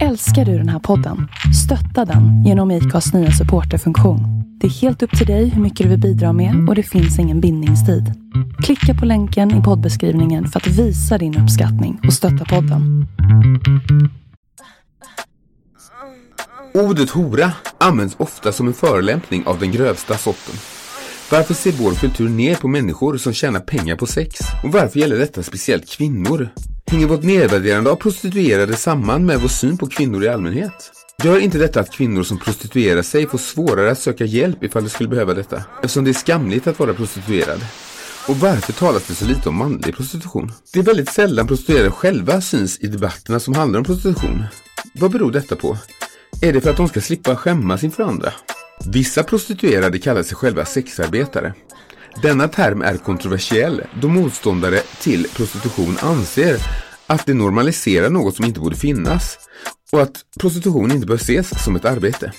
Älskar du den här podden? Stötta den genom IKAs nya supporterfunktion. Det är helt upp till dig hur mycket du vill bidra med och det finns ingen bindningstid. Klicka på länken i poddbeskrivningen för att visa din uppskattning och stötta podden. Ordet hora används ofta som en förolämpning av den grövsta sorten. Varför ser vår kultur ner på människor som tjänar pengar på sex? Och varför gäller detta speciellt kvinnor? Hänger vårt nedvärderande av prostituerade samman med vår syn på kvinnor i allmänhet? Gör inte detta att kvinnor som prostituerar sig får svårare att söka hjälp ifall de skulle behöva detta? Eftersom det är skamligt att vara prostituerad. Och varför talas det så lite om manlig prostitution? Det är väldigt sällan prostituerade själva syns i debatterna som handlar om prostitution. Vad beror detta på? Är det för att de ska slippa skämmas inför andra? Vissa prostituerade kallar sig själva sexarbetare. Denna term är kontroversiell då motståndare till prostitution anser att det normaliserar något som inte borde finnas och att prostitution inte bör ses som ett arbete.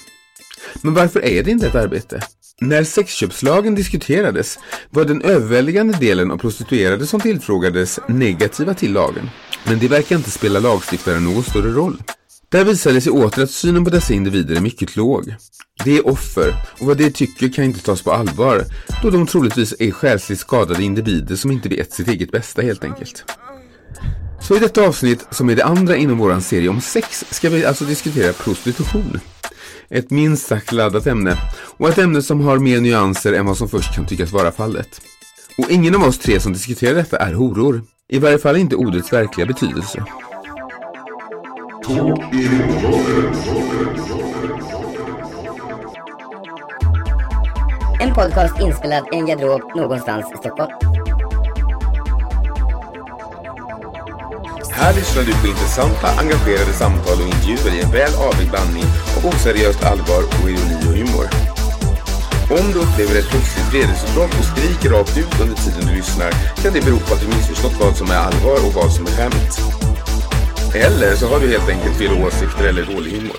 Men varför är det inte ett arbete? När sexköpslagen diskuterades var den överväldigande delen av prostituerade som tillfrågades negativa till lagen. Men det verkar inte spela lagstiftaren någon större roll. Där visade sig åter att synen på dessa individer är mycket låg. Det är offer och vad de tycker kan inte tas på allvar då de troligtvis är själsligt skadade individer som inte vet sitt eget bästa helt enkelt. Så i detta avsnitt, som är det andra inom våran serie om sex, ska vi alltså diskutera prostitution. Ett minst sagt laddat ämne och ett ämne som har mer nyanser än vad som först kan tyckas vara fallet. Och ingen av oss tre som diskuterar detta är horor. I varje fall inte ordets verkliga betydelse. En podcast inspelad i en garderob någonstans i Stockholm. Här lyssnar du på intressanta, engagerade samtal och intervjuer i en väl avvägd blandning av oseriöst allvar och ironi och humor. Om du upplever ett plötsligt vredesutbrott och skriker rakt ut under tiden du lyssnar kan det bero på att du missförstått vad som är allvar och vad som är skämt. Eller så har du helt enkelt fel åsikter eller dålig humor.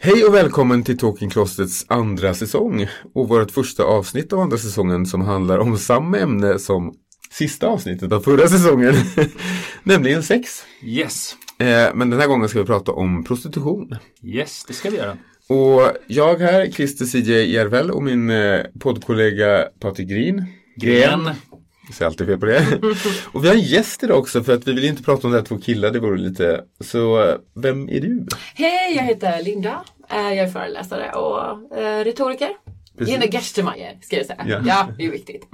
Hej och välkommen till Talking Closets andra säsong och vårt första avsnitt av andra säsongen som handlar om samma ämne som sista avsnittet av förra säsongen, nämligen sex. Yes, Eh, men den här gången ska vi prata om prostitution. yes, det ska vi göra. Och jag här, Christer CJ Järvel och min eh, poddkollega Patrik Green. Gren. Jag säger alltid fel på det. och vi har en gäst idag också för att vi vill inte prata om det här två killar, det vore lite. Så eh, vem är du? Hej, jag heter Linda. Eh, Jag är föreläsare och eh, retoriker. Precis. Linda Gerstenmeier ska jag säga. Ja. Ja. det är viktigt.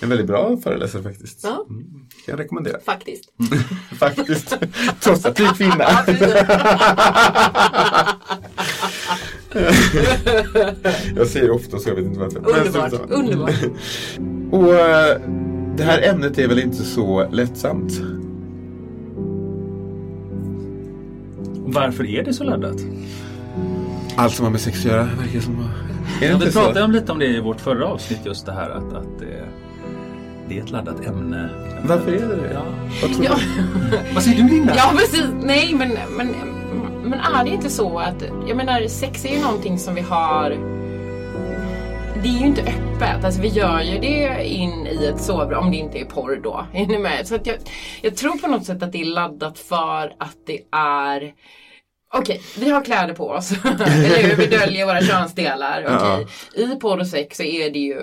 En väldigt bra föreläsare faktiskt. Ja. Mm, kan jag rekommendera. Faktiskt. faktiskt. Trots att du är kvinna. jag säger ofta så jag vet inte varför. Underbart, underbart. Och eh, det här ämnet är väl inte så lättsamt? Varför är det så laddat? Allt som har med sex att göra verkar som. Är det Ja, inte vi så? pratade om lite om det i vårt förra avsnitt just det här att, att det, det är ett laddat ämne. Varför är det det? Ja. Vad tror Ja, du? Vad säger du Linda? ja precis. Nej, men, men, men är det inte så att, jag menar sex är ju någonting som vi har det är ju inte öppet. Alltså vi gör ju det in i ett sovrum, om det inte är porr då. Är ni med? Så jag, jag tror på något sätt att det är laddat för att det är Okej, vi har kläder på oss. Eller hur? Vi döljer våra könsdelar. Okej. I porr och sex så är det ju,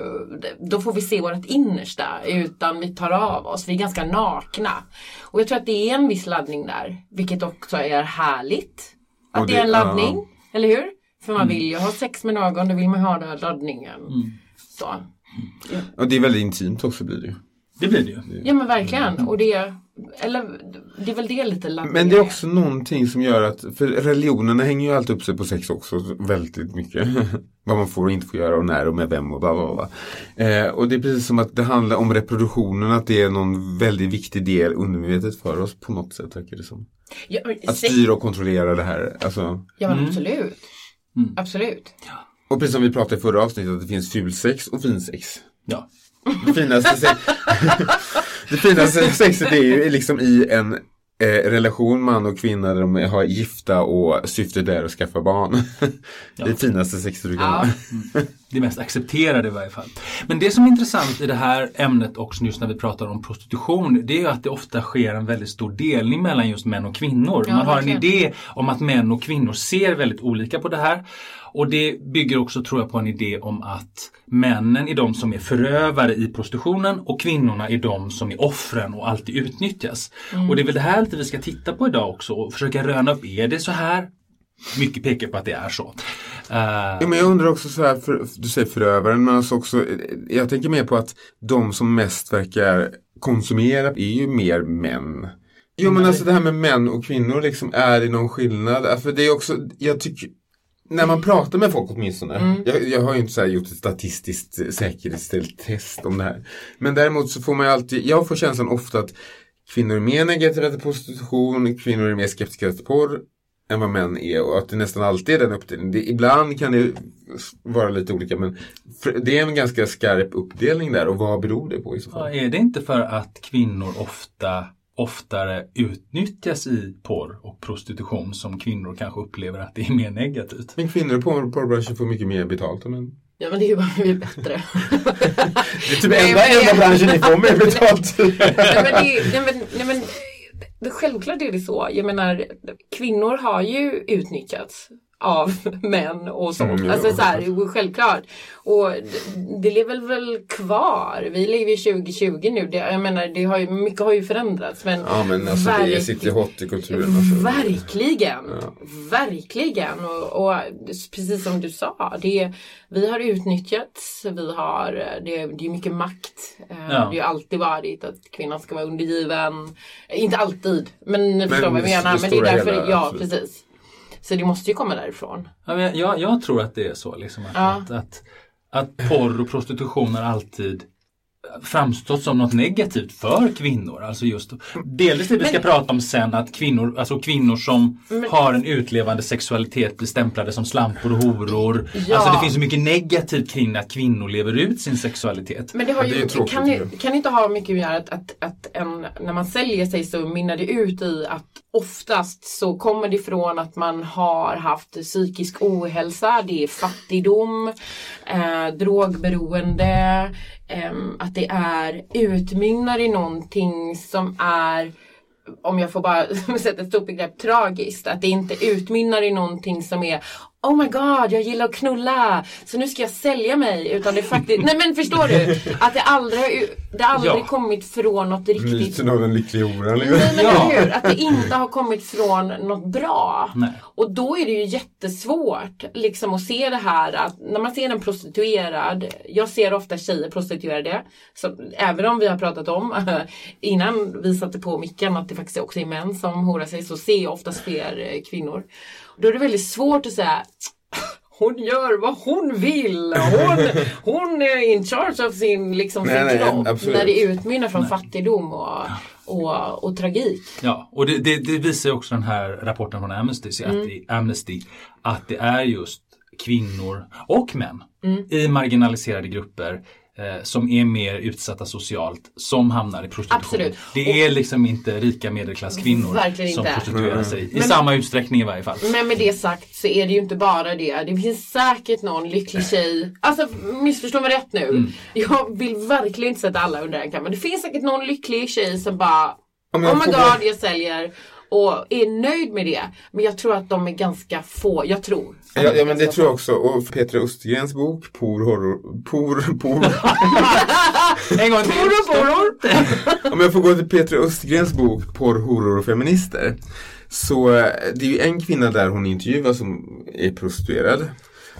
då får vi se vårt innersta utan vi tar av oss. Vi är ganska nakna. Och jag tror att det är en viss laddning där. Vilket också är härligt. Att Och det, är en det- laddning. ja. Eller hur? För man vill ju ha sex med någon, då vill man ha den här laddningen. Så. Och det är väldigt intimt också blir det ju. Det blir det ju. Ja men verkligen. Och det, eller, det är väl det lite laddningen Men det är också någonting som gör att, för religionerna hänger ju alltid upp sig på sex också väldigt mycket. Vad man får och inte får göra och när och med vem och bla bla bla. Eh, och det är precis som att det handlar om reproduktionen, att det är någon väldigt viktig del undermedvetet för oss på något sätt verkar det som. Ja, men Att styra och kontrollera det här. Alltså, Ja men absolut. Absolut. och precis som vi pratade i förra avsnittet att det finns fulsex och finsex. Ja. Det finaste, sex... det finaste sexet är ju liksom i en eh, relation man och kvinna där de har gifta och syftet är att skaffa barn. det finaste sexet du kan Ja. ha. Det mest accepterade i varje fall. Men det som är intressant i det här ämnet också just när vi pratar om prostitution det är ju att det ofta sker en väldigt stor delning mellan just män och kvinnor. Ja, Man har en verkligen. idé om att män och kvinnor ser väldigt olika på det här. Och det bygger också tror jag på en idé om att männen är de som är förövare i prostitutionen och kvinnorna är de som är offren och alltid utnyttjas. Mm. Och det är väl det här lite vi ska titta på idag också och försöka röna upp, är det så här? Mycket pekar på att det är så. Eh, Ja, men jag undrar också så här, för, du säger förövaren, men alltså också, jag tänker mer på att de som mest verkar konsumera är ju mer män. Jo men alltså det här med män och kvinnor, liksom, är det någon skillnad? För det är också, jag tycker, när man pratar med folk åtminstone, jag, jag har ju inte så här gjort ett statistiskt säkerhetsställt test om det här. Men däremot så får man ju alltid, jag får känslan ofta att kvinnor är mer negativa till prostitution, kvinnor är mer skeptiska till porr än vad män är och att det nästan alltid är den uppdelningen. Det, ibland kan det vara lite olika men det är en ganska skarp uppdelning där och vad beror det på i så Ja, fall? är det inte för att kvinnor ofta oftare utnyttjas i porr och prostitution som kvinnor kanske upplever att det är mer negativt? Men kvinnor i porr- porrbranschen får mycket mer betalt än män. Ja men det är ju bara vi är bättre. Det är typ Nej, enda, men- enda branschen ni får mer betalt. nej, men det, nej, men, nej, men, det, självklart är det så. Jag menar, kvinnor har ju utnyttjats av män och sånt. Mm, ja. alltså så här, det är självklart. Och det, det lever väl kvar. Vi lever ju 2020 nu. Det, jag menar, det har ju, mycket har ju förändrats. Men Ja men alltså det är verk- city hot i kulturen. Alltså. Verkligen, verkligen. Och, och precis som du sa, det, vi har utnyttjats, vi har, det, det är mycket makt. Eh, Det har ju alltid varit att kvinnan ska vara undergiven. Inte alltid, men ni förstår vad jag det menar. Men det är därför, hela, ja absolut. precis. Så det måste ju komma därifrån. Ja, men jag, jag tror att det är så. Liksom, att, Ja. att, att, att porr och prostitution har alltid framstått som något negativt för kvinnor. Alltså just delvis det vi ska Men- prata om sen att kvinnor, alltså kvinnor som har en utlevande sexualitet blir stämplade som slampor och horor. Ja. Alltså det finns så mycket negativt kring att kvinnor lever ut sin sexualitet. Men det, har det ju, tråkigt kan, ju, kan inte ha mycket att göra att, att, att en, när man säljer sig så mynnar det ut i att oftast så kommer det ifrån att man har haft psykisk ohälsa, det är fattigdom, eh, drogberoende, Ehm, att det är utmynnar i någonting som är om jag får bara sätta ett stort begrepp, tragiskt. Att det inte utmynnar i någonting som är Oh my god, jag gillar att knulla, så nu ska jag sälja mig. Utan det är faktiskt, nej men förstår du? Att det aldrig har, det har aldrig Ja. kommit från något riktigt Myten av den lyckliga liksom. Nej men Ja. hur? Att det inte har kommit från något bra. Nej. Och då är det ju jättesvårt liksom att se det här att när man ser en prostituerad, jag ser ofta tjejer prostituerade, så, även om vi har pratat om innan vi satte på micken att det faktiskt också är män som horar sig så ser jag oftast fler eh, kvinnor. Då är det väldigt svårt att säga hon gör vad hon vill. Hon, hon är in charge av sin, liksom, Nej, sin nej, kropp. absolut. När det utmynnar från fattigdom och, och, och tragik. Ja, och det, det, det visar också den här rapporten från Amnesty, att, det, Amnesty att det är just kvinnor och män i marginaliserade grupper som är mer utsatta socialt som hamnar i prostitution. Absolut. Det är liksom inte rika medelklasskvinnor som inte. prostituerar sig i Men- samma utsträckning i varje fall. Men med det sagt så är det ju inte bara det. Det finns säkert någon lycklig tjej. Alltså missförstå mig rätt nu. Mm. Jag vill verkligen inte sätta alla under en kam. Men det finns säkert någon lycklig tjej som bara Oh my god jag säljer. Och är nöjd med det. Men jag tror att de är ganska få. Jag tror. Ja, ja men det tror jag också. Och Petra Östergrens bok Por Horror... Por... Por... En gång till. Poror, poror. Om jag får gå till Petra Östergrens bok Porr, horror och feminister. Så eh, det är ju en kvinna där hon intervjuar som är prostituerad.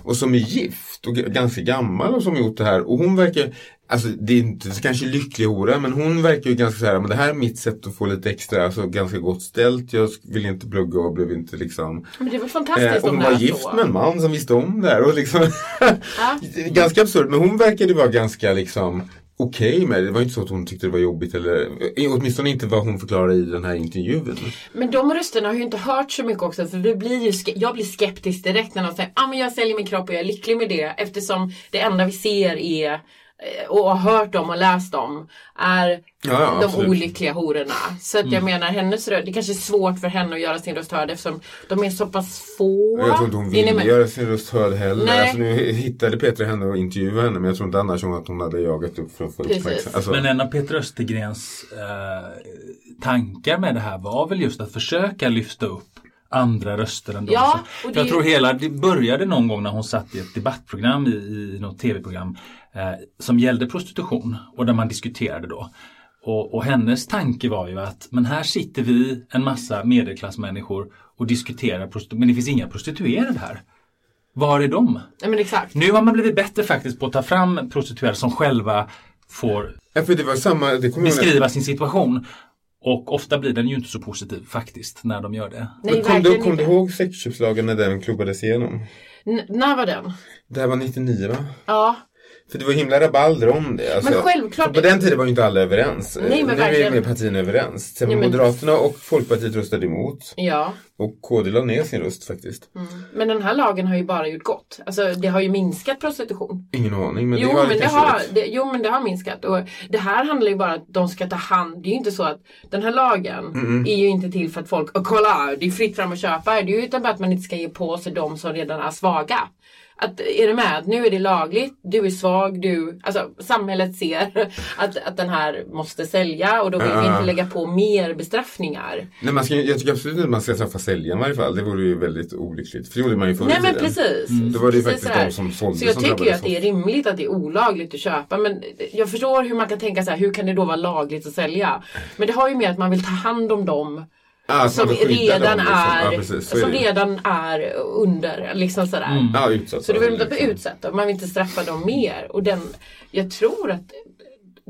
Och som är gift och ganska gammal och som gjort det här. Och hon verkar, alltså det är inte kanske lycklig hora men hon verkar ju ganska så här, men det här är mitt sätt att få lite extra, alltså ganska gott ställt. Jag vill inte plugga och blev inte liksom Men det Eh, fantastiskt och om hon var gift så. med en man som visste om det här. Och liksom Ja. ganska absurt, men hon verkade vara ganska liksom okej med det. Det var inte så att hon tyckte det var jobbigt eller eh, åtminstone inte vad hon förklarade i den här intervjun. Men de rösterna har ju inte hört så mycket också för vi blir ju jag blir skeptisk direkt när någon säger ah, men jag säljer min kropp och jag är lycklig med det eftersom det enda vi ser är eh, och har hört dem och läst dem är Ja, ja, de absolut. olyckliga hororna. Så att jag menar hennes röst, det kanske är svårt för henne att göra sin röst hörd eftersom de är så pass få. Jag tror inte hon ville med? göra sin röst hörd heller. Nej. Alltså, nu hittade Petra henne och intervjuade henne men jag tror inte annars att hon hade jagat upp för att få Precis. uppmärksamhet. Alltså, Men en av Peter Östergrens eh, tankar med det här var väl just att försöka lyfta upp andra röster än de Ja, som... och För jag det- tror hela, det började någon gång när hon satt i ett debattprogram i, i något tv-program eh, som gällde prostitution och där man diskuterade då. Och, och hennes tanke var ju att men här sitter vi, en massa medelklassmänniskor och diskuterar prostitution, men det finns inga prostituerade här. Var är de? Nej men exakt. Nu har man blivit bättre faktiskt på att ta fram prostituerade som själva får ja, för det var samma, det beskriva sin situation. Och ofta blir den ju inte så positiv faktiskt när de gör det. Nej, Men kom du, kom du ihåg sexköpslagen när den klubbades igenom? N- när var den? Det här var 99 va? Ja. För det var himla rabalder om det. Alltså, Men självklart- På den tiden var ju inte alla överens. Nej, men nu är verkligen. med partierna överens. Sen Ja, men- Moderaterna och Folkpartiet röstade emot. Ja. Och KD la ner sin röst faktiskt. Men den här lagen har ju bara gjort gott. Alltså det har ju minskat prostitution. Ingen aning. Men jo, det har men det har, det, jo men det har minskat. Och det här handlar ju bara om att de ska ta hand. Det är ju inte så att den här lagen är ju inte till för att folk, och kolla det är fritt fram att köpa. Det är ju utan bara att man inte ska ge på sig de som redan är svaga. Att, är du med? Nu är det lagligt, du är svag, du... Alltså samhället ser att, att den här måste sälja och då vill vi inte lägga på mer bestraffningar. Nej, man ska, jag tycker absolut inte att man ska straffa säljaren i varje fall. Det vore ju väldigt olyckligt. För det gjorde man ju förr Nej men precis. Då var det ju Precis faktiskt de som sålde Så jag som tycker ju att det är rimligt att det är olagligt att köpa. Men jag förstår hur man kan tänka så här, hur kan det då vara lagligt att sälja? Men det har ju med att man vill ta hand om dem Ah, som skydda redan dem, liksom. är, är som det. redan är under. Liksom sådär. Ja, utsatt. Så du vill inte liksom. bli utsatta, man vill inte straffa dem mer. Och den, jag tror att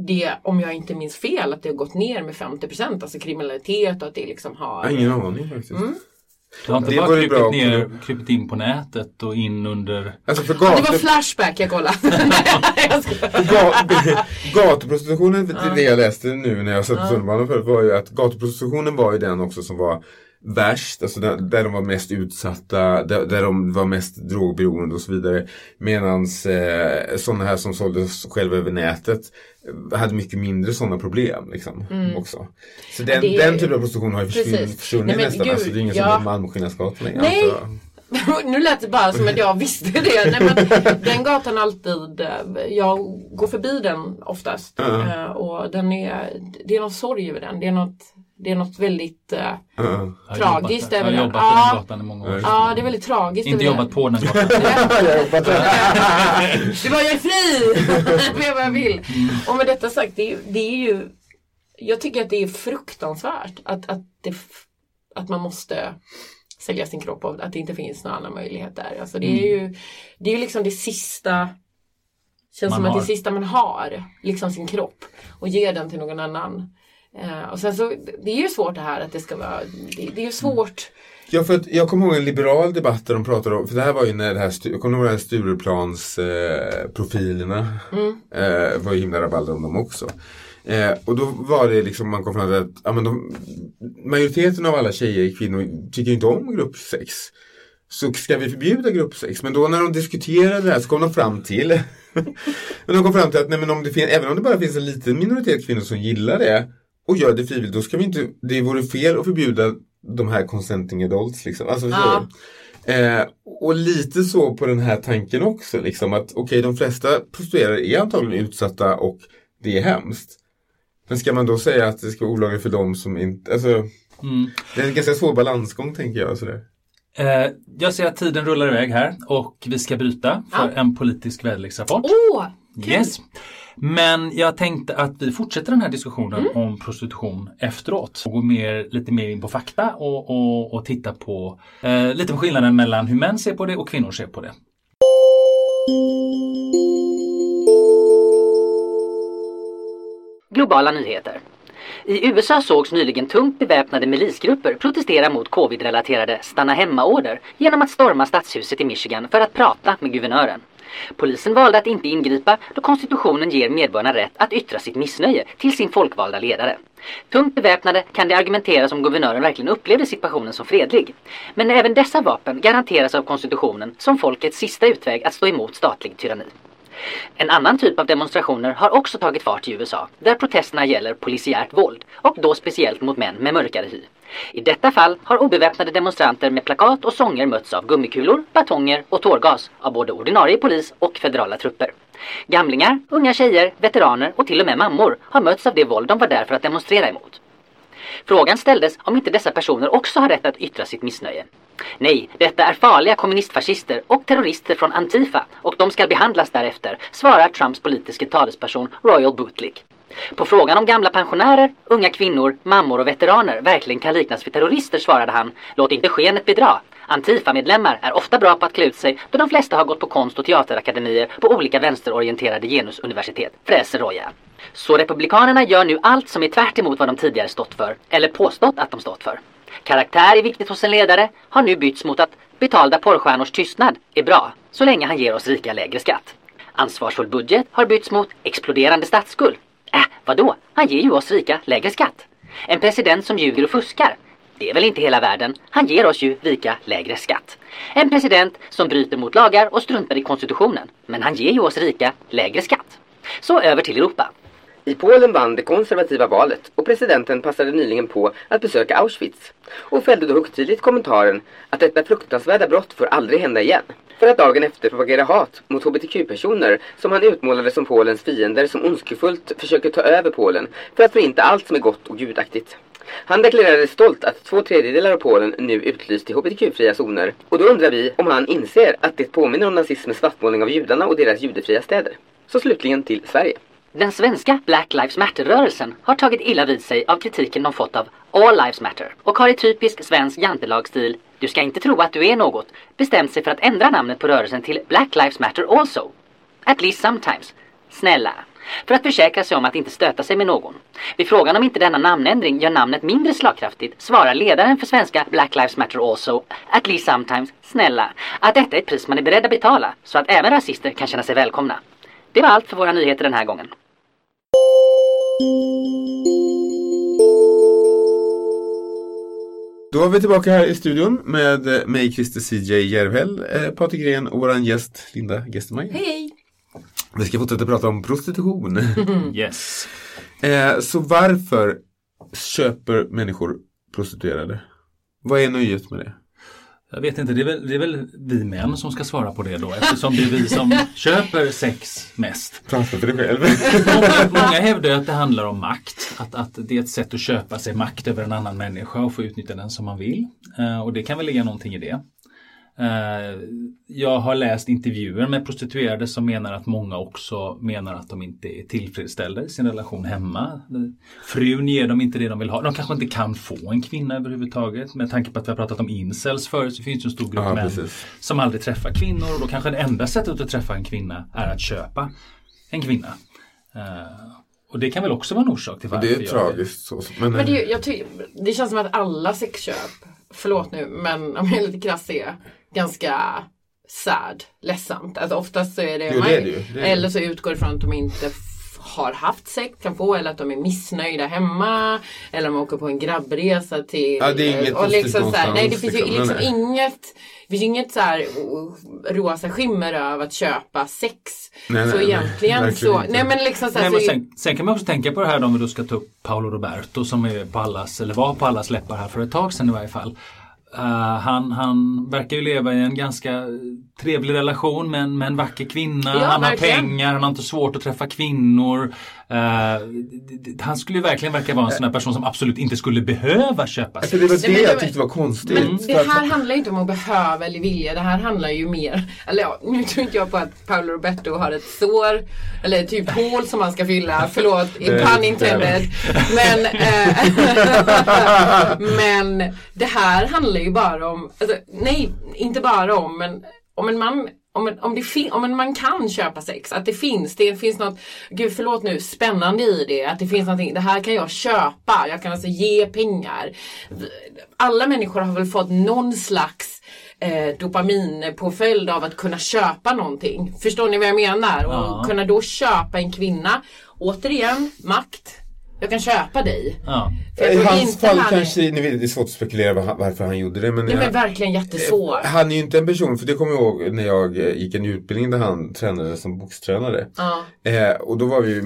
det, om jag inte minns fel, att det har gått ner med 50% alltså kriminalitet och att det liksom har... ingen aning faktiskt. Mm. Du har inte Det bara bra att ner, krupit in på nätet och in under... Alltså för Det var Flashback jag kollade. jag gatuprostitutionen, det, det jag läste nu när jag satt på tunnelbanan förut var ju att gatuprostitutionen var ju den också som var värst, alltså där, där de var mest utsatta, där, där de var mest drogberoende och så vidare. Medans eh, sådana här som såldes själva över nätet eh, hade mycket mindre sådana problem liksom också. Så den, Mm. det den typen av prostitution har ju Precis. försvunnit Nej, nästan. gud, alltså, det är ingen ja. som är Malmskillnadsgatan längre. Nej. Alltså. nu lät det bara som att jag visste det. Nej, men den gatan alltid, eh, jag går förbi den oftast. Ja. Eh, Och den är, det är någon sorg över den. Det är något, det är något väldigt. Jag har Tragiskt över Jag har den. jobbat på Ja. den gatan i många år. ja det är väldigt tragiskt. Inte jobbat den. på den gatan. Det var jag är fri! Jag gör vad jag vill. Och med detta sagt, det är, ju- det är ju Jag tycker att det är fruktansvärt att, att, det, att man måste sälja sin kropp och att det inte finns några andra möjligheter. Alltså det är ju Det är ju liksom det sista Känns Man som att har. det sista man har, liksom sin kropp och ge den till någon annan. Eh, och sen så, det är ju svårt det här att det ska vara, det, det är ju svårt. Ja, för att jag kommer ihåg en liberal debatt där de pratade om, för det här var ju när det här, jag kommer ihåg det här Stureplans eh, profilerna. Eh, var ju himla rabalder om dem också. Eh, och då var det liksom, man kom fram till att ja, men de, majoriteten av alla tjejer, kvinnor, tycker inte om gruppsex. Så ska vi förbjuda gruppsex? Men då när de diskuterade det här så kom de fram till Men de kom fram till att nej, men om det fin- även om det bara finns en liten minoritet kvinnor som gillar det och gör det frivilligt, då ska vi inte, det vore fel att förbjuda de här consenting adults liksom. Alltså, Ja. Eh, och lite så på den här tanken också, liksom att okej, de flesta prostituerade är antagligen utsatta och det är hemskt. Men ska man då säga att det ska vara olagligt för dem som inte, alltså Mm. det är en ganska svår balansgång tänker jag. Sådär. Eh, jag ser att tiden rullar iväg här och vi ska bryta för Ja. en politisk väderleksrapport. Åh! kul. Yes. Men jag tänkte att vi fortsätter den här diskussionen Mm. om prostitution efteråt. Och går mer, lite mer in på fakta och, och, och titta på eh, lite på skillnaden mellan hur män ser på det och kvinnor ser på det. Globala nyheter. I USA sågs nyligen tungt beväpnade milisgrupper protestera mot covid-relaterade stanna hemma-order genom att storma stadshuset i Michigan för att prata med guvernören. Polisen valde att inte ingripa då konstitutionen ger medborgarna rätt att yttra sitt missnöje till sin folkvalda ledare. Tungt beväpnade kan det argumenteras om guvernören verkligen upplevde situationen som fredlig. Men även dessa vapen garanteras av konstitutionen som folkets sista utväg att stå emot statlig tyranni. En annan typ av demonstrationer har också tagit fart i USA, där protesterna gäller polisiärt våld och då speciellt mot män med mörkare hy. I detta fall har obeväpnade demonstranter med plakat och sånger mötts av gummikulor, batonger och tårgas av både ordinarie polis och federala trupper. Gamlingar, unga tjejer, veteraner och till och med mammor har mötts av det våld de var där för att demonstrera emot. Frågan ställdes om inte dessa personer också har rätt att yttra sitt missnöje. Nej, detta är farliga kommunistfascister och terrorister från Antifa och de ska behandlas därefter, svarar Trumps politiska talesperson Royal Bootlick. På frågan om gamla pensionärer, unga kvinnor, mammor och veteraner verkligen kan liknas vid terrorister svarade han Låt inte skenet bedra. Antifa-medlemmar är ofta bra på att klä ut sig då de flesta har gått på konst och teaterakademier på olika vänsterorienterade genusuniversitet, fräser Roja. Så Republikanerna gör nu allt som är tvärt emot vad de tidigare stått för, eller påstått att de stått för. Karaktär är viktigt hos en ledare har nu bytts mot att betalda porrstjärnors tystnad är bra, så länge han ger oss rika lägre skatt. Ansvarsfull budget har bytts mot exploderande statsskuld. Äh, vadå? Han ger ju oss rika lägre skatt. En president som ljuger och fuskar. Det är väl inte hela världen. Han ger oss ju vika lägre skatt. En president som bryter mot lagar och struntar i konstitutionen. Men han ger ju oss rika lägre skatt. Så över till Europa. I Polen vann det konservativa valet och presidenten passade nyligen på att besöka Auschwitz och fällde då högtidligt kommentaren att detta fruktansvärda brott får aldrig hända igen. För att dagen efter propagera hat mot hbtq-personer som han utmålade som Polens fiender som ondskefullt försöker ta över Polen för att förinta allt som är gott och gudaktigt. Han deklarerade stolt att två tredjedelar av Polen nu utlyst till hbtq-fria zoner. Och då undrar vi om han inser att det påminner om nazismens svartmålning av judarna och deras judefria städer. Så slutligen till Sverige. Den svenska Black Lives Matter-rörelsen har tagit illa vid sig av kritiken de fått av All Lives Matter och har i typisk svensk jantelagstil du ska inte tro att du är något bestämt sig för att ändra namnet på rörelsen till Black Lives Matter Also. At least sometimes. Snälla. För att försäkra sig om att inte stöta sig med någon. Vid frågan om inte denna namnändring gör namnet mindre slagkraftigt svarar ledaren för svenska Black Lives Matter Also, at least sometimes, snälla, att detta är ett pris man är beredd att betala så att även rasister kan känna sig välkomna. Det var allt för våra nyheter den här gången. Då är vi tillbaka här i studion med mig, Christer CJ Järvhäll, eh, Patrik Gren och vår gäst Linda Gestermaj. Hej! Vi ska fortsätta prata om prostitution. Yes. eh, så varför köper människor prostituerade? Vad är nöjet med det? Jag vet inte, det är, väl, det är väl vi män som ska svara på det då eftersom det är vi som köper sex mest. Prata för dig själv. Många, många hävdar att det handlar om makt. Att, att det är ett sätt att köpa sig makt över en annan människa och få utnyttja den som man vill. Eh, och det kan väl ligga någonting i det. Eh, jag har läst intervjuer med prostituerade som menar att många också menar att de inte är tillfredsställda i sin relation hemma. Frun ger dem inte det de vill ha. De kanske inte kan få en kvinna överhuvudtaget. Med tanke på att vi har pratat om incels förut så finns det en stor grupp Ja, män precis. som aldrig träffar kvinnor och då kanske det enda sättet att träffa en kvinna är att köpa en kvinna. Eh, och det kan väl också vara en orsak till varför det är jag tragiskt. Så, men, Men det, jag ty- det känns som att alla sexköp, förlåt nu, men om jag är lite krass är ganska sad, ledsamt. Alltså oftast så är det, Jo, det är det ju. Det är eller så utgår det från att de inte har haft sex, kan få, eller att de är missnöjda hemma. Eller de åker på en grabbresa till... Ja, det är inget och liksom så här, Nej, det finns ju liksom. liksom Nej, inget, det finns inget så här rosa skimmer över att köpa sex. Nej, nej, så nej, egentligen verkligen så, inte. nej men liksom så här, Nej, men så, sen, sen kan man också tänka på det här då, om vi då ska ta upp Paolo Roberto som är på allas, eller var på allas läppar här för ett tag sedan i varje fall. Eh, han, han verkar ju leva i en ganska trevlig relation med en, med en vacker kvinna. Ja, han har verkligen. pengar, han har inte svårt att träffa kvinnor. D- han skulle ju verkligen verka vara en sån här person som absolut inte skulle behöva köpa Alltså, sig. det var Nej, det men jag tyckte var konstigt. Men det här handlar inte om att behöva eller vilja. Det här handlar ju mer, eller ja, nu tror inte jag på att Paolo Roberto har ett sår eller typ hål som han ska fylla. Förlåt, pun intended. Men, eh, men det här handlar ju bara om, alltså, nej, inte bara om, men om en man om om, det fin- om man kan köpa sex, att det finns, det finns något, gud förlåt nu, spännande i det, att det finns någonting, det här kan jag köpa, jag kan alltså ge pengar. Alla människor har väl fått någon slags eh, dopaminpåföljd av att kunna köpa någonting. Förstår ni vad jag menar? Ja. Och kunna då köpa en kvinna, återigen, makt. Jag kan köpa dig. Ja. I hans fall han- kanske, ni vet, det är svårt att spekulera var- varför han gjorde det. Men, Nej men jag- verkligen jättesvårt. han är ju inte en person, för det kommer jag ihåg när jag eh, gick en utbildning där han tränade som bokstränare. Ja. Eh, och då var vi ju,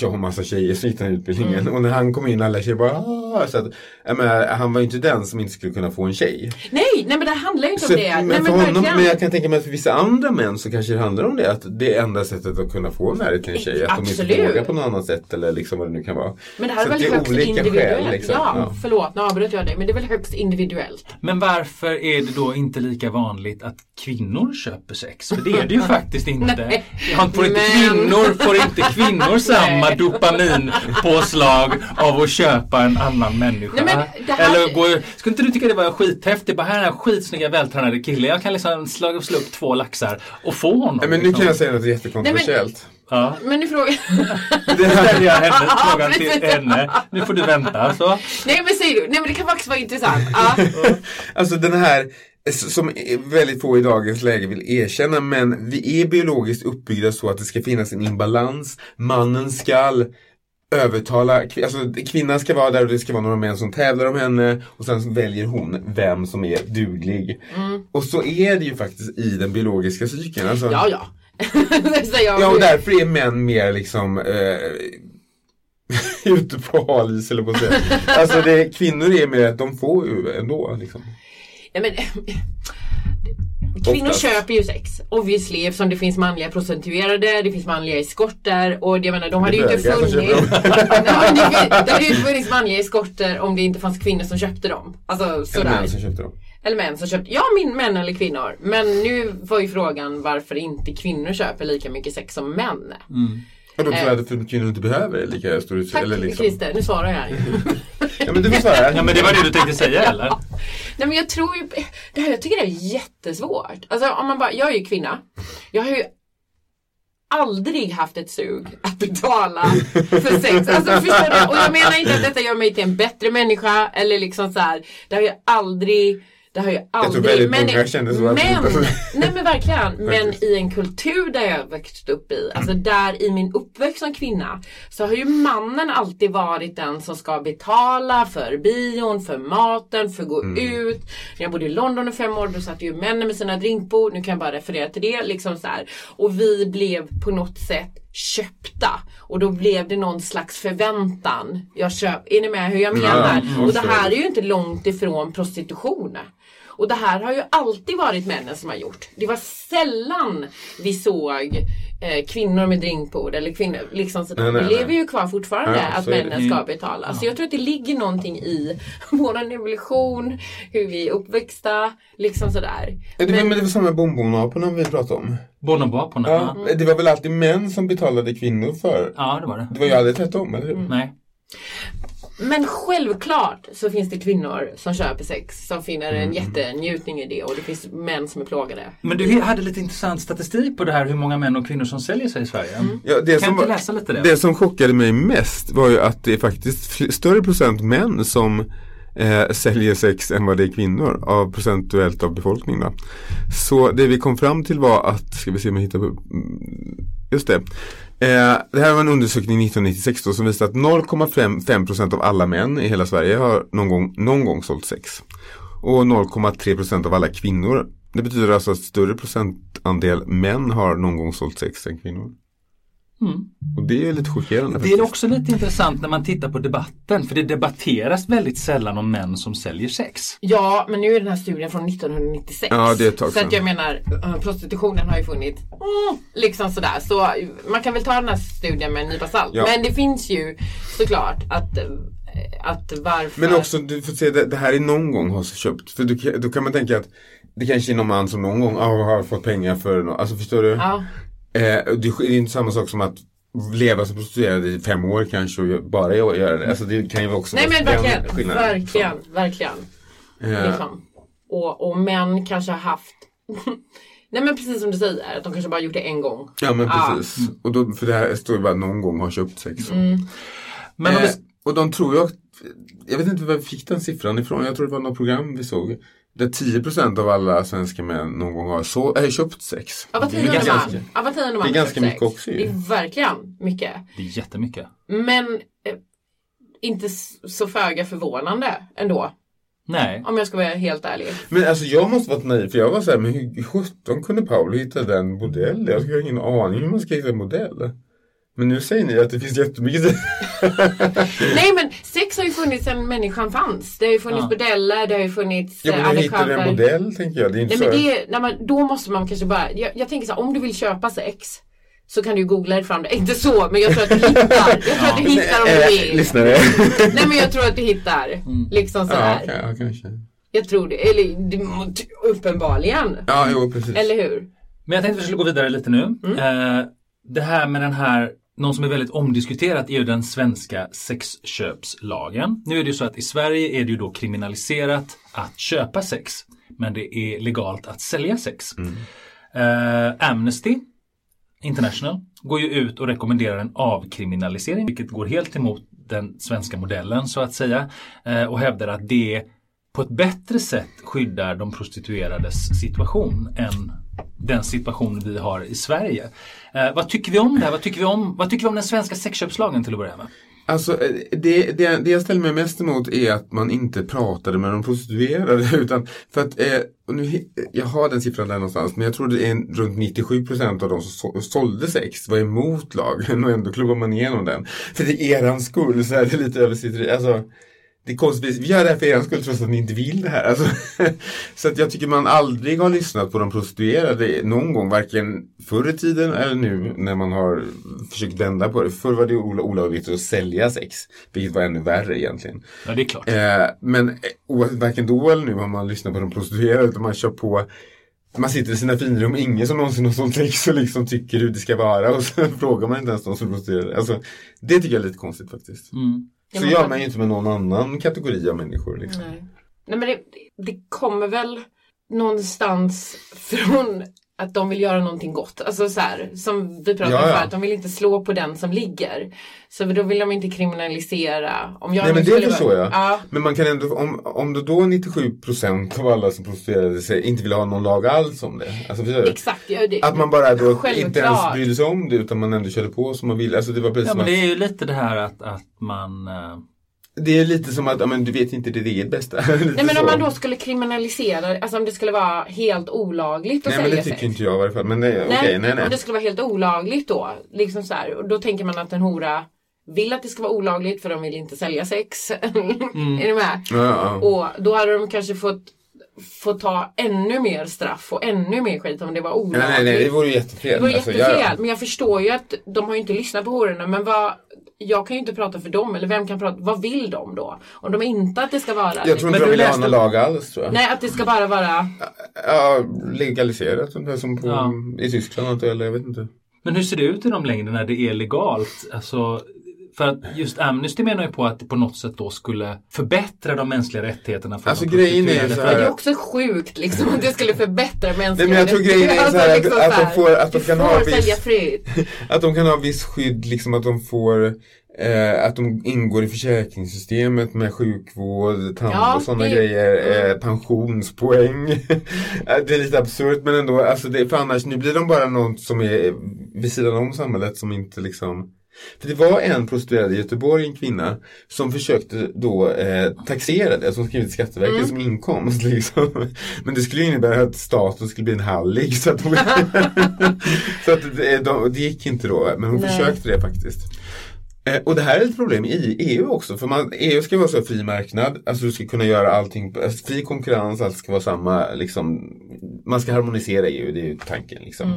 jag har massa tjejer som gick den utbildningen. Mm. Och när han kom in alla tjejer bara ah, så att, menar, Han var ju inte den som inte skulle kunna få en tjej. Nej, nej men det handlar ju inte Så, om det. men, nej men honom, men jag kan tänka mig att för vissa andra män så kanske det handlar om det. Att det är enda sättet att kunna få närhet till en tjej. Att de Absolut. inte vågar på något annat sätt eller liksom vad det nu kan vara. Men det här är Så väl är högst olika individuellt? skäl, liksom. ja, Ja. förlåt nu avbröt jag dig. Men det är väl högst individuellt? Men varför är det då inte lika vanligt att kvinnor köper sex? För det är det ju faktiskt inte. Ja, får inte kvinnor, får inte kvinnor samma dopaminpåslag av att köpa en annan människa? Nej, här- Eller går, skulle inte du tycka det var skithäftigt? Bara här är en skitsnygga vältränade kille. Jag kan liksom slå, slå upp två laxar och få honom. Nej, men nu liksom. kan jag säga något jättekontroversiellt. Ja. Men nu frågar Det ställer jag henne, frågan till henne. Nu får du vänta. Så. Nej men säg du. Nej men det kan faktiskt vara intressant. Ja. Alltså den här som väldigt få i dagens läge vill erkänna men vi är biologiskt uppbyggda så att det ska finnas en imbalans. Mannen skall övertala, alltså kvinnan ska vara där och det ska vara några män som tävlar om henne och sen väljer hon vem som är duglig. Och så är det ju faktiskt i den biologiska cykeln. Alltså, ja ja. Ja, och därför är män mer liksom eh, ute på hal is eller på att säga. Alltså det, kvinnor är mer att de får ju ändå liksom. Nej, men, Kvinnor Oftast. köper ju sex, obviously, eftersom det finns manliga prostituerade, det finns manliga eskorter och jag menar de hade ju inte funnits köper Nej, men det, hade ju inte funnits manliga eskorter om det inte fanns kvinnor som köpte dem. Alltså Eller sådär. män som köpte dem. Eller män som köpte, ja min män eller kvinnor. Men nu var ju frågan varför inte kvinnor köper lika mycket sex som män. Och då tror jag att för kvinnor inte behöver det lika stor Tack eller liksom. Christer, nu svarar jag. Ja men du får svara. Ja men det var det du tänkte säga eller? Nej men jag tror ju, det här, jag tycker det är jättesvårt. Alltså om man bara, jag är ju kvinna. Jag har ju aldrig haft ett sug att betala för sex. Alltså förstår du? Och jag menar inte att detta gör mig till en bättre människa eller liksom så här. Det har ju aldrig det har ju aldrig... väldigt många kände så att- men, nej men verkligen. Men i en kultur där jag växt upp i, alltså där i min uppväxt som kvinna, så har ju mannen alltid varit den som ska betala för bion, för maten, för att gå ut. När jag bodde i London i fem år, då satt ju männen med sina drinkbord, nu kan jag bara referera till det. Liksom så här. Och vi blev på något sätt köpta. Och då blev det någon slags förväntan. Jag köp, är ni med hur jag menar? Ja, och det här är ju inte långt ifrån prostitution. Och det här har ju alltid varit männen som har gjort. Det var sällan vi såg eh, kvinnor med drinkbord eller kvinnor liksom sådär. Nej, nej, det nej. lever ju kvar fortfarande Ja, att så det. männen ska betala. Så jag tror att det ligger någonting i våran evolution, hur vi är uppväxta, liksom sådär. Men, men, men det var samma med bonbonaporna vi pratade om. Bonobo-aporna? Ja, Ja. Det var väl alltid män som betalade kvinnor för. ja, det var det. Det var ju aldrig tvärtom, eller hur? Nej. Men självklart så finns det kvinnor som köper sex som finner en Mm. jättenjutning i det och det finns män som är plågade. Men du hade lite intressant statistik på det här hur många män och kvinnor som säljer sig i Sverige. Ja, det, Kan som, inte läsa lite det? det som chockade mig mest var ju att det är faktiskt större procent män som eh, säljer sex än vad det är kvinnor av procentuellt av befolkningen. Då. Så det vi kom fram till var att, ska vi se om jag hittar på, mm, just det. Eh, det här var en undersökning 1996 då, som visade att 0,5% av alla män i hela Sverige har någon gång, någon gång sålt sex. Och 0,3% av alla kvinnor. Det betyder alltså att större procentandel män har någon gång sålt sex än kvinnor. Och det är lite chockerande. Det är också lite intressant när man tittar på debatten för det debatteras väldigt sällan om män som säljer sex. Ja, men nu är den här studien från 1996. Ja, det är ett tag Så att sedan. jag menar, eh, prostitutionen har ju funnits mm, liksom sådär. Så eh, man kan väl ta den här studien med en nypa salt. Ja. Men det finns ju såklart att, eh, att varför... Men också, du får se, det, det här är någon gång har köpt. För du, då kan man tänka att det kanske är någon man som någon gång har fått pengar för något. Alltså förstår du? Ja. Eh, det är inte samma sak som att leva som prostituerad i fem år kanske och bara göra det. Alltså det kan ju också Nej vara men verkligen, skillnaden. verkligen, verkligen. Eh, Liksom. Och, och män kanske har haft Nej men precis som du säger, att de kanske bara gjort det en gång. Ja men Ja. precis. Och då, för det här står ju bara någon gång har köpt sex. Mm. Men eh, och de tror jag, jag vet inte var vi fick den siffran ifrån. Jag tror det var något program vi såg. Där 10% av alla svenska män någon gång har så, äh, köpt sex. Ja, är tionde man. Ja, var tionde man Det är ganska mycket sex. också ju. Det är verkligen mycket. det är jättemycket. Men eh, inte så föga förvånande ändå. Nej. Om jag ska vara helt ärlig. Men alltså jag måste varit naiv för jag var såhär, men hur sjutton kunde Paolo hitta den modellen? Jag har ingen aning hur man ska hitta en modell. Men nu säger ni att det finns jättemycket Nej men sex har ju funnits sedan människan fanns. Det har ju funnits Ja. bordeller, det har ju funnits Ja eh, men hittar du en adekvata- modell tänker jag. Det är inte Nej men så... det, nej, men då måste man kanske bara, jag, jag tänker så här, om du vill köpa sex så kan du googla dig fram det. Inte så, men jag tror att du hittar. Jag tror att du hittar om du Eh, vill. Lyssnare. Nej men jag tror att du hittar. Liksom ja, sådär. kan- ja, kanske. Jag tror det. Eller det, uppenbarligen. Ja, jo precis. Eller hur? Men jag tänkte vi skulle gå vidare lite nu. Mm. Eh, det här med den här, någon som är väldigt omdiskuterat är ju den svenska sexköpslagen. Nu är det ju så att i Sverige är det ju då kriminaliserat att köpa sex. Men det är legalt att sälja sex. Eh, Amnesty International går ju ut och rekommenderar en avkriminalisering vilket går helt emot den svenska modellen så att säga eh, och hävdar att det på ett bättre sätt skyddar de prostituerades situation än den situation vi har i Sverige. Eh, vad tycker vi om det här? Vad tycker vi om, vad tycker vi om den svenska sexköpslagen till att börja med? Alltså eh, det, det, det jag ställer mig mest emot är att man inte pratade med de prostituerade utan för att, eh, nu, jag har den siffran där någonstans men jag tror det är runt 97% av de som sålde sex var emot lagen och ändå klubbar man igenom den. För det är eran skull så är det lite översitteri, alltså det är konstigt, vi gör det här för er skull trots att ni inte vill det här. Alltså, så att jag tycker man aldrig har lyssnat på de prostituerade någon gång, varken förr i tiden eller nu när man har försökt vända på det. Förr var det ola- olagligt att sälja sex, vilket var ännu värre egentligen. Ja, det är klart. Eh, men eh, varken då eller nu har man lyssnat på de prostituerade utan man kör på man sitter i sina finrum, ingen som någonsin har sålt sex och liksom tycker hur det ska vara och så frågar man inte ens de som prostituerade. Alltså, det tycker jag är lite konstigt faktiskt. Mm. Så gör man ju inte med någon annan kategori av människor. Liksom. Nej. Nej men det, det kommer väl någonstans från att de vill göra någonting gott. Alltså så här, som vi pratade om ja. förut, de vill inte slå på den som ligger. Så då vill de inte kriminalisera. Om jag Nej men det skulle förstår jag. Ja, Men man kan ändå, om, om det då 97% av alla som prostituerade sig inte vill ha någon lag alls om det. Alltså, förstår exakt. Ja, det, Att man bara då inte ens brydde sig om det utan man ändå körde på som man ville. Alltså det var precis Ja som men att, det är ju lite det här att, att man eh, det är lite som att, ja, men du vet inte ditt eget bästa. Nej men om man då skulle kriminalisera, alltså om det skulle vara helt olagligt att Nej men sälja det tycker sex. inte jag i varje fall. Men nej, okej, nej nej. Om det skulle vara helt olagligt då, liksom så här, och då tänker man att en hora vill att det ska vara olagligt för de vill inte sälja sex. är du med? Ja, ja. Och då hade de kanske fått, fått ta ännu mer straff och ännu mer skit om det var olagligt. Nej, nej, nej, det vore jättefel. Det vore Alltså, jättefel. jag- Men jag förstår ju att de har ju inte lyssnat på hororna. Men vad, jag kan ju inte prata för dem. Eller vem kan prata? Vad vill de då? Om de inte att det ska vara... Jag tror Men inte de vill ha någon lag alls tror jag. Nej, att det ska bara vara... Ja, legaliserat som på, Ja. i Tyskland eller jag vet inte. Men hur ser det ut i de längder när det är legalt? Alltså, för att just Amnesty menar ju på att det på något sätt då skulle förbättra de mänskliga rättigheterna för Alltså, de grejen är så här- det är också sjukt liksom att det skulle förbättra mänskliga Nej, men jag tror grejen är så här att- liksom att de får- att de kan ha viss-. Att de kan ha viss skydd, liksom att de får eh, att de ingår i försäkringssystemet med sjukvård, tand Ja, och sådana det- grejer, eh, pensionspoäng. det är lite absurt men ändå, alltså det, för annars nu blir de bara något som är vid sidan om samhället som inte liksom för det var en prostituerad i Göteborg, en kvinna, som försökte då eh, taxera det, som skrivit till Skatteverket Mm. som inkomst. Liksom. Men det skulle innebära att staten skulle bli en hallig. Så att, de, så att det, de, det gick inte då, men hon Nej. försökte det faktiskt. Eh, och det här är ett problem i EU också, för man, EU ska vara så fri marknad, alltså du ska kunna göra allting, alltså fri konkurrens, allt ska vara samma, liksom, man ska harmonisera EU, det är ju tanken liksom.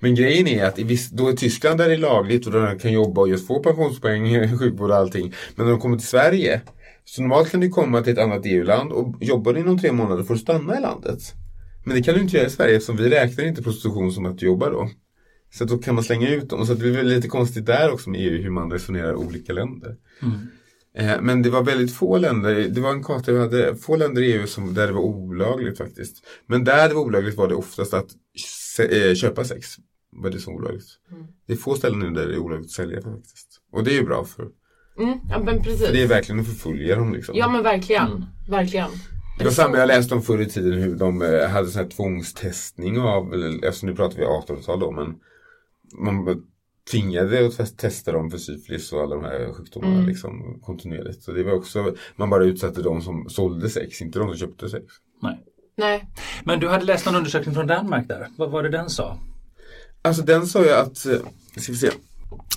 Men grejen är att i då i Tyskland där det är lagligt och de kan jobba och just få pensionspoäng, sjukvård och allting. Men när de kommer till Sverige, så normalt kan du komma till ett annat EU-land och jobbar du inom tre månader får du stanna i landet. Men det kan du inte göra i Sverige eftersom vi räknar inte prostitution som att du jobbar då. Så att då kan man slänga ut dem. Så det blir väl lite konstigt där också med EU hur man resonerar i olika länder. Eh, Men det var väldigt få länder, det var en karta vi hade, få länder i EU som, där det var olagligt faktiskt. Men där det var olagligt var det oftast att se, eh, köpa sex. Var det som olagligt. Det är få ställen nu där det är olagligt att sälja faktiskt. Och det är ju bra för, Mm, ja men precis. för det är verkligen att förfölja dem liksom. Ja men verkligen. Verkligen. Det var samma jag läste om förr i tiden hur de eh, hade sån här tvångstestning av, alltså nu pratar vi 1800-tal då men man tvingade att test- testa dem för syfilis och alla de här sjukdomarna Mm. liksom, kontinuerligt. Så det var också, man bara utsatte de som sålde sex, inte de som köpte sex. Nej. Nej. Men du hade läst någon undersökning från Danmark där. Vad var det den sa? Alltså den sa ju att, eh, ska vi se.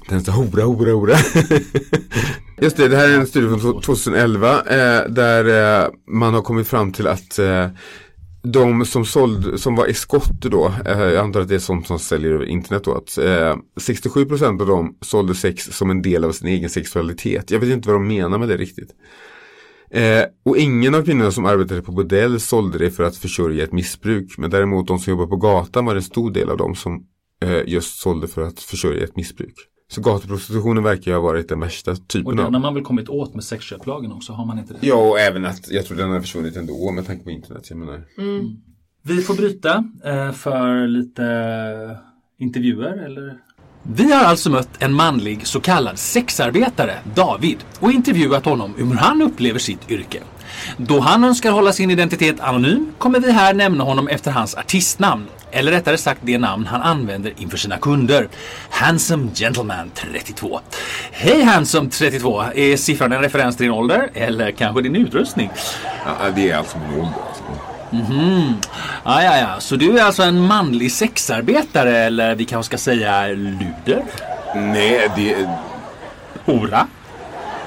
Den sa hora, hora, hora. Just det, det här är en studie från 2011 eh, där eh, man har kommit fram till att eh, de som sålde, som var eskotter då, eh, jag antar att det är sånt som säljer över internet då, att eh, 67% av dem sålde sex som en del av sin egen sexualitet. Jag vet inte vad de menar med det riktigt. Eh, och ingen av kvinnorna som arbetade på bordell sålde det för att försörja ett missbruk. Men däremot de som jobbar på gatan var en stor del av dem som eh, just sålde för att försörja ett missbruk. Så gatuprostitutionen verkar ju ha varit den värsta Och typen den av. har man väl kommit åt med sexköplagen också, har man inte det? Ja, och även att jag tror den har försvunnit ändå med tanke på internet. Jag menar. Vi får bryta eh, för lite intervjuer eller? Vi har alltså mött en manlig så kallad sexarbetare, David, och intervjuat honom om hur han upplever sitt yrke. Då han önskar hålla sin identitet anonym kommer vi här nämna honom efter hans artistnamn. Eller rättare sagt det namn han använder inför sina kunder. Handsome Gentleman 32. Hej Handsome 32! Är siffran en referens till din ålder? Eller kanske din utrustning? Ja, det är alltså min ålder. Alltså. Ja, ja, ja. Så du är alltså en manlig sexarbetare eller vi kanske ska säga luder? Nej, det, Hora?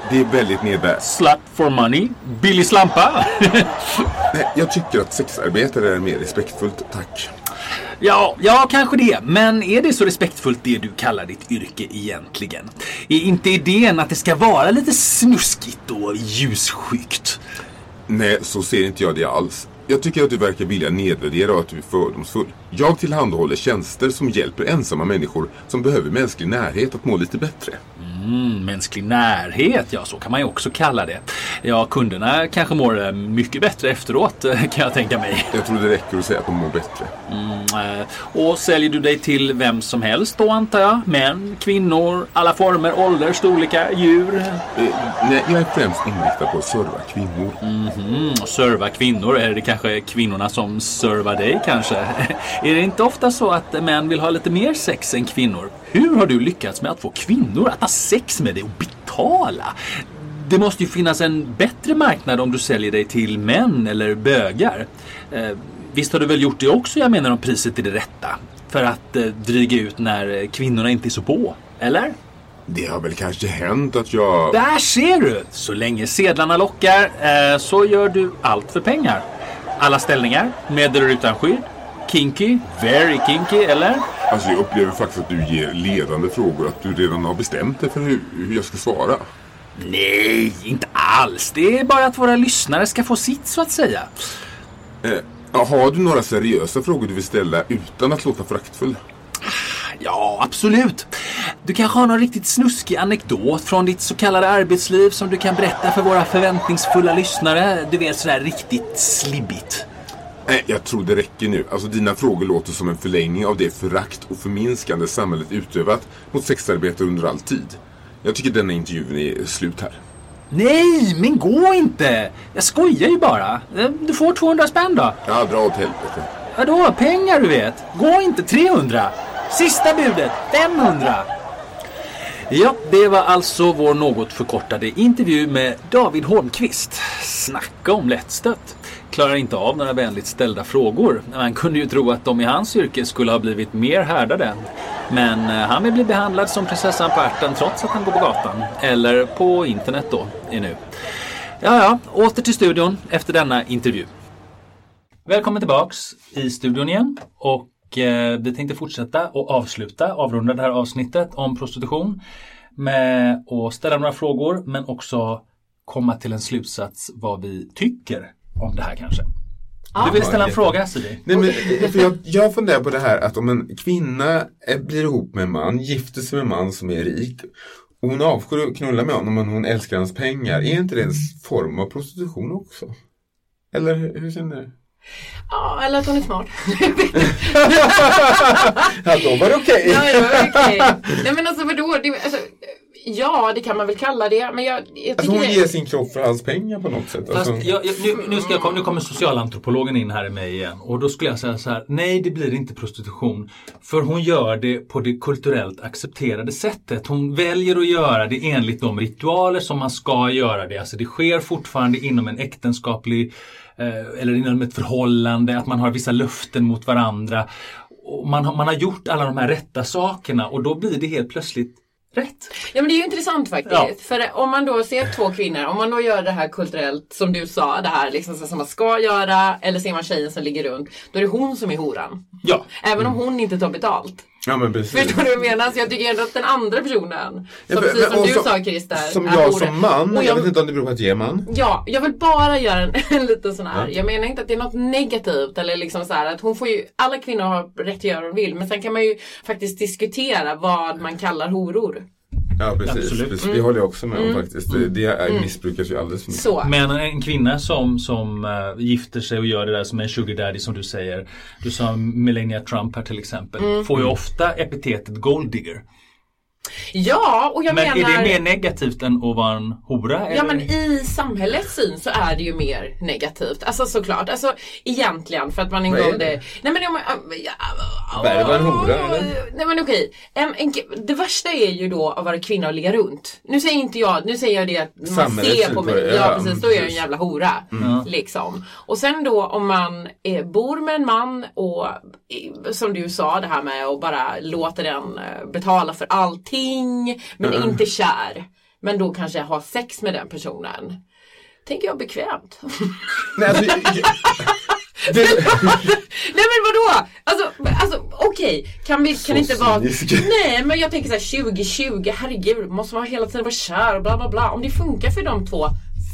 det är väldigt nedvärderande. Slut for money? Billig slampa? Nej, Jag tycker att sexarbetare är mer respektfullt, tack. ja, ja, kanske det. Men är det så respektfullt det du kallar ditt yrke egentligen? Är inte idén att det ska vara lite snuskigt och ljusskyggt? Nej, så ser inte jag det alls. Jag tycker att du verkar vilja nedvärdera och att du är fördomsfull. Jag tillhandahåller tjänster som hjälper ensamma människor som behöver mänsklig närhet att må lite bättre. Mm, mänsklig närhet, ja så kan man ju också kalla det. Ja, kunderna kanske mår eh, mycket bättre efteråt eh, kan jag tänka mig. Jag tror det räcker att säga att de mår bättre. Mm, eh, och säljer du dig till vem som helst då antar jag? Män, kvinnor, alla former, ålder, storlekar, djur? Nej, jag är främst inriktad på att serva kvinnor. Mm, och serva kvinnor, är det kanske kvinnorna som servar dig kanske? är det inte ofta så att män vill ha lite mer sex än kvinnor? Hur har du lyckats med att få kvinnor att ha sex med dig och betala? Det måste ju finnas en bättre marknad om du säljer dig till män eller bögar. Eh, visst har du väl gjort det också, jag menar om priset är det rätta? För att eh, dryga ut när eh, kvinnorna inte är så på, eller? Det har väl kanske hänt att jag... Där ser du! Så länge sedlarna lockar eh, så gör du allt för pengar. Alla ställningar, med eller utan skydd. Kinky, very kinky, eller? Alltså jag upplever faktiskt att du ger ledande frågor, att du redan har bestämt dig för hur, hur jag ska svara. Nej, inte alls. Det är bara att våra lyssnare ska få sitt så att säga. Eh, har du några seriösa frågor du vill ställa utan att låta föraktfull? Ja, absolut. Du kanske har någon riktigt snuskig anekdot från ditt så kallade arbetsliv som du kan berätta för våra förväntningsfulla lyssnare. Du vet sådär riktigt slibbigt. Nej, jag tror det räcker nu. Alltså dina frågor låter som en förlängning av det förakt och förminskande samhället utövat mot sexarbetare under all tid. Jag tycker denna intervjun är slut här. Nej, men gå inte! Jag skojar ju bara. Eh, Du får 200 spänn då. Ja, dra åt helvete. Vadå, pengar du vet? Gå inte 300. Sista budet, 500. Ja, det var alltså vår något förkortade intervju med David Holmqvist. Snacka om lättstött. Klarar inte av några vänligt ställda frågor. Man kunde ju tro att de i hans yrke skulle ha blivit mer härdade. Men eh, han vill bli behandlad som prinsessan på ärten trots att han går på gatan. Eller på internet då, är nu. Ja, ja, åter till studion efter denna intervju. Välkommen tillbaks i studion igen. Och eh, vi tänkte fortsätta och avsluta, avrunda det här avsnittet om prostitution. Med att ställa några frågor men också komma till en slutsats vad vi tycker om det här kanske. Du vill ställa en fråga Siri? Nej, men, för jag, jag funderar på det här att om en kvinna blir ihop med en man, gifter sig med en man som är rik och hon avskyr att knulla med honom men hon älskar hans pengar. Är inte det en form av prostitution också? Eller hur, hur känner du? Ja, eller att hon är smart. Ja, då var det okej. ja, ja, okej. Nej men alltså vadå? Det, alltså, Ja, det kan man väl kalla det. Men jag, jag Alltså hon det- ger sin kropp för hans pengar på något sätt. Alltså, jag, jag, nu, nu, ska jag, nu kommer socialantropologen in här i mig igen och då skulle jag säga så här, nej det blir inte prostitution. För hon gör det på det kulturellt accepterade sättet. Hon väljer att göra det enligt de ritualer som man ska göra det. Alltså det sker fortfarande inom en äktenskaplig eh, eller inom ett förhållande, att man har vissa löften mot varandra. Och man, har, man har gjort alla de här rätta sakerna och då blir det helt plötsligt rätt. Ja men det är ju intressant faktiskt. Ja. För om man då ser två kvinnor, om man då gör det här kulturellt som du sa, det här liksom som man ska göra, eller ser man tjejen som ligger runt, då är det hon som är horan. Ja. Även om hon inte tar betalt. Ja men precis. Förstår du vad jag menar? Så jag tycker ändå att den andra personen, Ja, som, men- precis som du som- sa Christer. Som jag som man, Och jag vet inte om det beror på att jag är man. Ja, jag vill bara göra en, en liten sån här. Ja. Jag menar inte att det är något negativt eller liksom så här att hon får ju, alla kvinnor har rätt att göra vad de vill men sen kan man ju faktiskt diskutera vad man kallar horor. Ja precis, Absolut. precis. det håller jag också med om faktiskt. Det, det är, missbrukas ju alldeles för mycket. Så. Men en kvinna som, som eh, gifter sig och gör det där som en sugar daddy som du säger. Du sa Melania Trump här till exempel. Mm. Får ju ofta epitetet gold digger. Ja, och jag Men menar... är det mer negativt än att vara en hora? Ja eller? men i samhällets syn så är det ju mer negativt. Alltså såklart. Alltså egentligen för att man en Vad gång det? det... Nej men jag men- ja, Värva en hora, eller? Nej men okej. En, en, det värsta är ju då att vara kvinna och ligga runt. Nu säger inte jag, nu säger jag det att man Samhällets ser på på mig. det, Ja, ja, precis, då är jag en jävla hora. Liksom. Och sen då om man eh, bor med en man och som du sa det här med att bara låta den eh, betala för allting men inte kär. Men då kanske ha sex med den personen. Tänker jag bekvämt. Nej, alltså, jag, det, Nej men vadå? Alltså, alltså okej, kan vi kan inte vara... Nej men jag tänker så här 2020, herregud, måste man hela tiden vara kär och bla bla bla. Om det funkar för de två,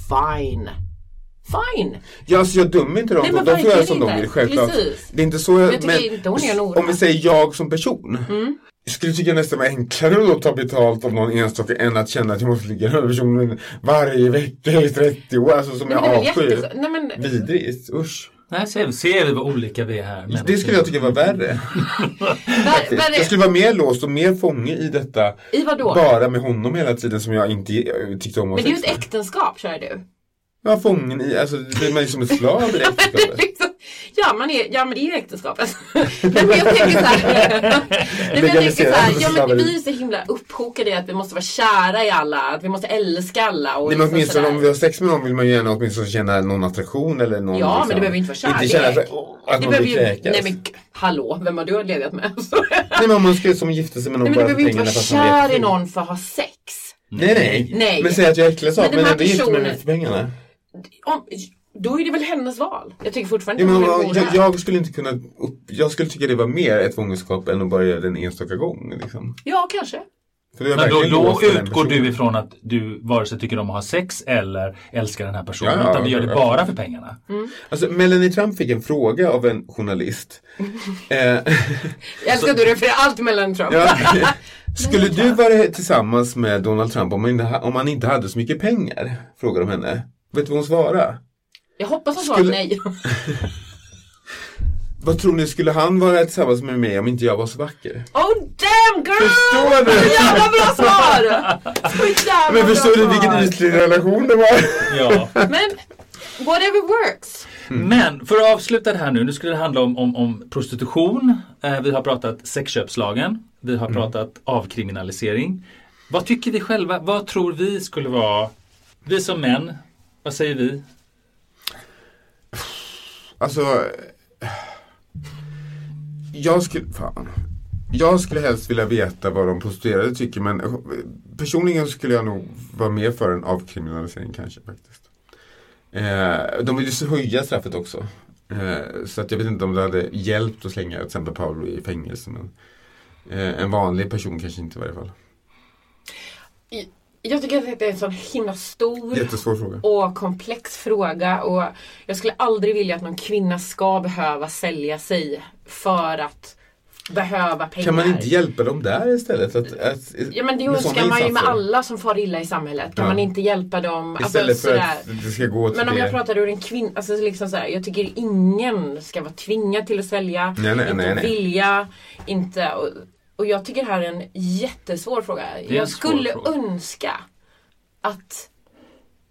fine. Fine. ja, alltså, jag dömer inte dem. Nej, men de får göra som de inte. vill, självklart. Precis. Det är inte så jag, jag tycker inte hon är en hora. Mm. om vi säger jag som person. Jag skulle tycka nästan var enklare att ta betalt av någon enstaka än att känna att jag måste ligga med personen varje vecka i 30 år. Alltså som Nej, jag avskyr. Nej men... Vidrigt, usch. Nej, ser, vi- ser vi vad olika vi är här. Det skulle jag tycka var värre. Var, Jag skulle vara mer låst och mer fånge i detta. I vadå? Bara med honom hela tiden som jag inte tyckte om att Men det är ju ett äktenskap, säger du. Ja, fången i, alltså det är man ju som en slav i äktenskapet. liksom, ja, man är, ja men det är ju äktenskapet. Nej, men jag tänker så här. Nej, men jag tänker så här ja, men vi är så himla upphokade i att vi måste vara kära i alla. Att vi måste älska alla. Och Nej, men liksom åtminstone om vi har sex med någon vill man ju gärna åtminstone känna någon attraktion eller någon Ja, men liksom, det behöver inte vara kärlek. Inte känna åh, att det vill ju, kräkas. nej men hallå, vem har du legat med? Nej men om man skulle som gifta sig med någon Nej men du behöver inte pengarna vara kär i någon för att ha sex. Nej, nej Nej. Men säg att jag äcklas av Men men, ändå gifter mig personen- för pengarna. Om, då är det väl hennes val. Jag tycker fortfarande Ja, att men, hon jag, jag, skulle inte kunna upp, Jag skulle tycka det var mer ett fångenskap än att bara göra det en enstaka gång. Liksom. Ja, kanske. För Men då, då utgår du ifrån att du vare sig tycker om att ha sex eller älskar den här personen. Ja, ja, utan du gör det ja. bara för pengarna. Alltså Melanie Trump fick en fråga av en journalist. eh, Jag älskar du refererar allt mellan Trump. ja, skulle du vara tillsammans med Donald Trump om han, inte, ha- om han inte hade så mycket pengar? Frågade de henne. Vet du vad hon svarade? Jag hoppas hon svarar Skulle- nej. Vad tror ni, skulle han vara tillsammans med mig om inte jag var så vacker? Oh damn girl! Förstår du? Så jävla bra svar! Så jävla Men bra förstår du vilken ytlig relation det var? Ja. Men whatever works. Men för att avsluta det här nu, nu skulle det handla om, om, om prostitution. Eh, vi har pratat sexköpslagen. Vi har pratat avkriminalisering. Vad tycker vi själva? Vad tror vi skulle vara, vi som män, vad säger vi? Alltså Jag skulle, fan Jag skulle helst vilja veta vad de prostituerade tycker men personligen skulle jag nog vara mer för en avkriminalisering kanske faktiskt. Eh, de vill ju så höja straffet också. Eh, så att jag vet inte om det hade hjälpt att slänga till exempel Paolo i fängelse. Men, eh, en vanlig person kanske inte i varje fall. Jag tycker att det är en sån himla stor och komplex fråga och jag skulle aldrig vilja att någon kvinna ska behöva sälja sig för att behöva pengar. Kan man inte hjälpa dem där istället? Att, att, Ja men det önskar man ju med alla som far illa i samhället. Kan Ja. man inte hjälpa dem? Alltså, Istället för sådär. att det ska gå till Men om det. jag pratar ur en kvinna, alltså liksom så här, jag tycker ingen ska vara tvingad till att sälja. Nej, nej, inte nej, nej. vilja, inte och, och jag tycker det här är en jättesvår fråga. Jag skulle fråga. önska att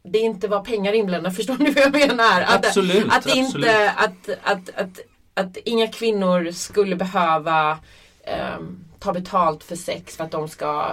det inte var pengar inblandade. Förstår ni vad jag menar? Att, Absolut, att, absolut. inte, att, att, att, att inga kvinnor skulle behöva ehm, ta betalt för sex för att de ska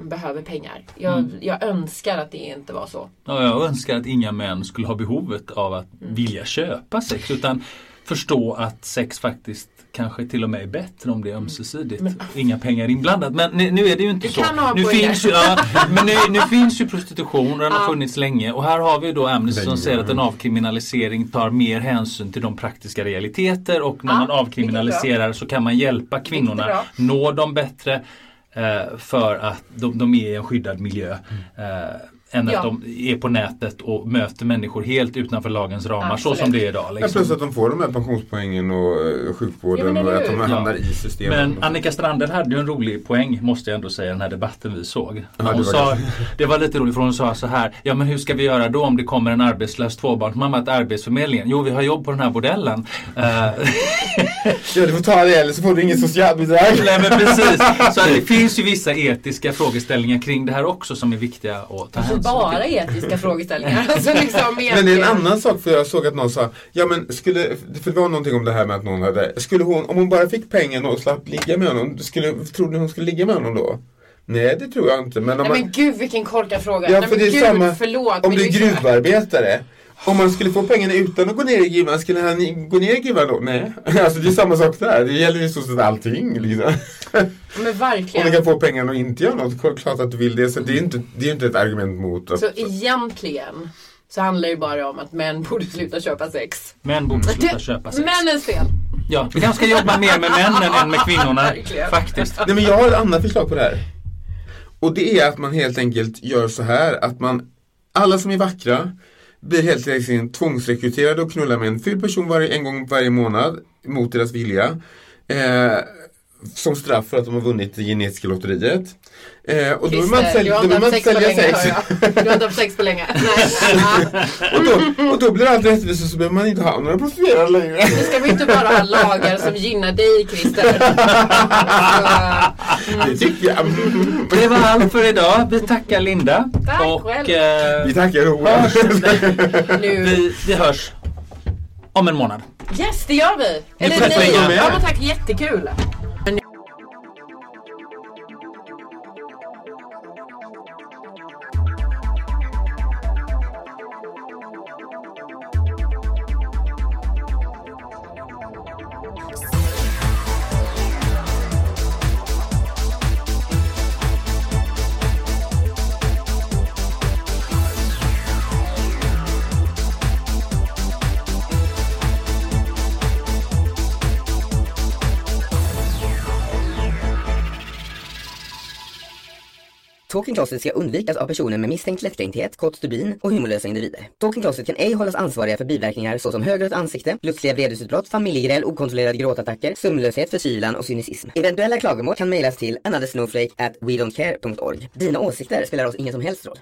um, behöva pengar. Jag, Mm. jag önskar att det inte var så. Ja, jag önskar att inga män skulle ha behovet av att Mm. vilja köpa sex utan förstå att sex faktiskt kanske till och med är bättre om det är ömsesidigt. Inga pengar inblandat. Men nu, nu är det ju inte så. Nu finns, ju, ja, men nu, nu finns ju prostitution och den har funnits länge. Och här har vi då Amnesty som säger att en avkriminalisering tar mer hänsyn till de praktiska realiteter och när Ja, man avkriminaliserar så kan man hjälpa kvinnorna nå dem bättre eh, för att de, de är i en skyddad miljö. Eh, än Ja. att de är på nätet och möter människor helt utanför lagens ramar så Absolut. som det är idag. Ja, Liksom. plus att de får de här pensionspoängen och eh, sjukvården Ja, och att de hamnar Ja. i systemet. Men Annika Strandhäll hade ju en rolig poäng måste jag ändå säga i den här debatten vi såg. Ja, Hon det var sa, det. det var lite roligt för hon sa så här, ja men hur ska vi göra då om det kommer en arbetslös tvåbarnsmamma till Arbetsförmedlingen? Jo vi har jobb på den här bordellen. Ja, du får ta det eller så får du inget socialbidrag. Nej men precis. Så att det finns ju vissa etiska frågeställningar kring det här också som är viktiga att ta Alltså hänsyn bara till. etiska frågeställningar. Alltså liksom Men det är en annan sak för jag såg att någon sa, ja men skulle, för det var någonting om det här med att någon hade, skulle hon, om hon bara fick pengarna och slapp ligga med honom, skulle, tror ni hon skulle ligga med honom då? Nej det tror jag inte. Men om Nej man, men gud vilken korkad fråga. ja Nej, för men det är gud, samma, förlåt. om men du är det är så- gruvarbetare, om man skulle få pengarna utan att gå ner i gruvan, skulle han gå ner i gruvan då? Nej. Alltså det är samma sak där, det gäller ju så sett allting liksom. Men Om verkligen. du kan få pengarna och inte göra något, klart att du vill det. Så det är ju inte, det är inte ett argument mot att... Så egentligen så handlar det ju bara om att män borde sluta köpa sex. Män borde sluta köpa sex. Männens fel. Ja, vi kanske ska jobba mer med männen än med kvinnorna. Verkligen. Faktiskt. Nej men jag har ett annat förslag på det här. Och det är att man helt enkelt gör så här att man, alla som är vackra blir helt enkelt tvångsrekryterade och knullar med en ful person varje, en gång varje månad mot deras vilja. Eh, som straff för att de har vunnit det genetiska lotteriet. Eh, och då vill man Christer, du då har vill inte man haft inte sex på sälja länge sex. Du har inte haft sex på länge. Och, då, och då blir allt rättvist och så behöver man inte ha några prostituerade längre. Nu ska vi inte bara ha lagar som gynnar dig Christer. Så, Det tycker jag. Det var allt för idag. Vi tackar Linda. Tack och själv. eh, Vi tackar nu. vi, vi hörs om en månad. Yes, det gör vi. Eller med. Ja, men tack. Jättekul. Talking Closet ska undvikas av personer med misstänkt lättkränkthet, kort stubin och humorlösa individer. Talking Closet kan ej hållas ansvariga för biverkningar såsom högrött ansikte, plötsliga vredesutbrott, familjegräl, okontrollerade gråtattacker, sömnlöshet, förkylan och cynism. Eventuella klagomål kan mejlas till anothersnowflake at wedon'tcare.org. Dina åsikter spelar oss ingen som helst roll.